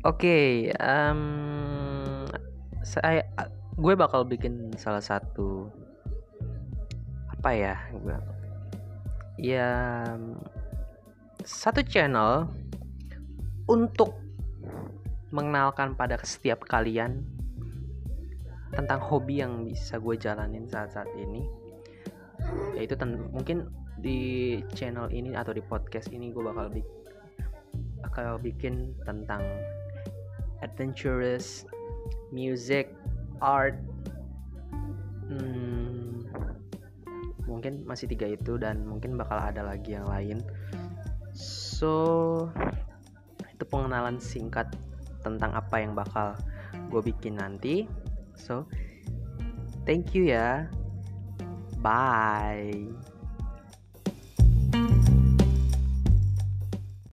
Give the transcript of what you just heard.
Oke, um, saya gue bakal bikin salah satu apa ya? Ya satu channel untuk mengenalkan pada setiap kalian tentang hobi yang bisa gue jalanin saat-saat ini yaitu mungkin di channel ini atau di podcast ini gue bakal bikin bakal bikin tentang adventurous, music, art, hmm, mungkin masih tiga itu dan mungkin bakal ada lagi yang lain. So itu pengenalan singkat tentang apa yang bakal gue bikin nanti. So thank you ya. Bye.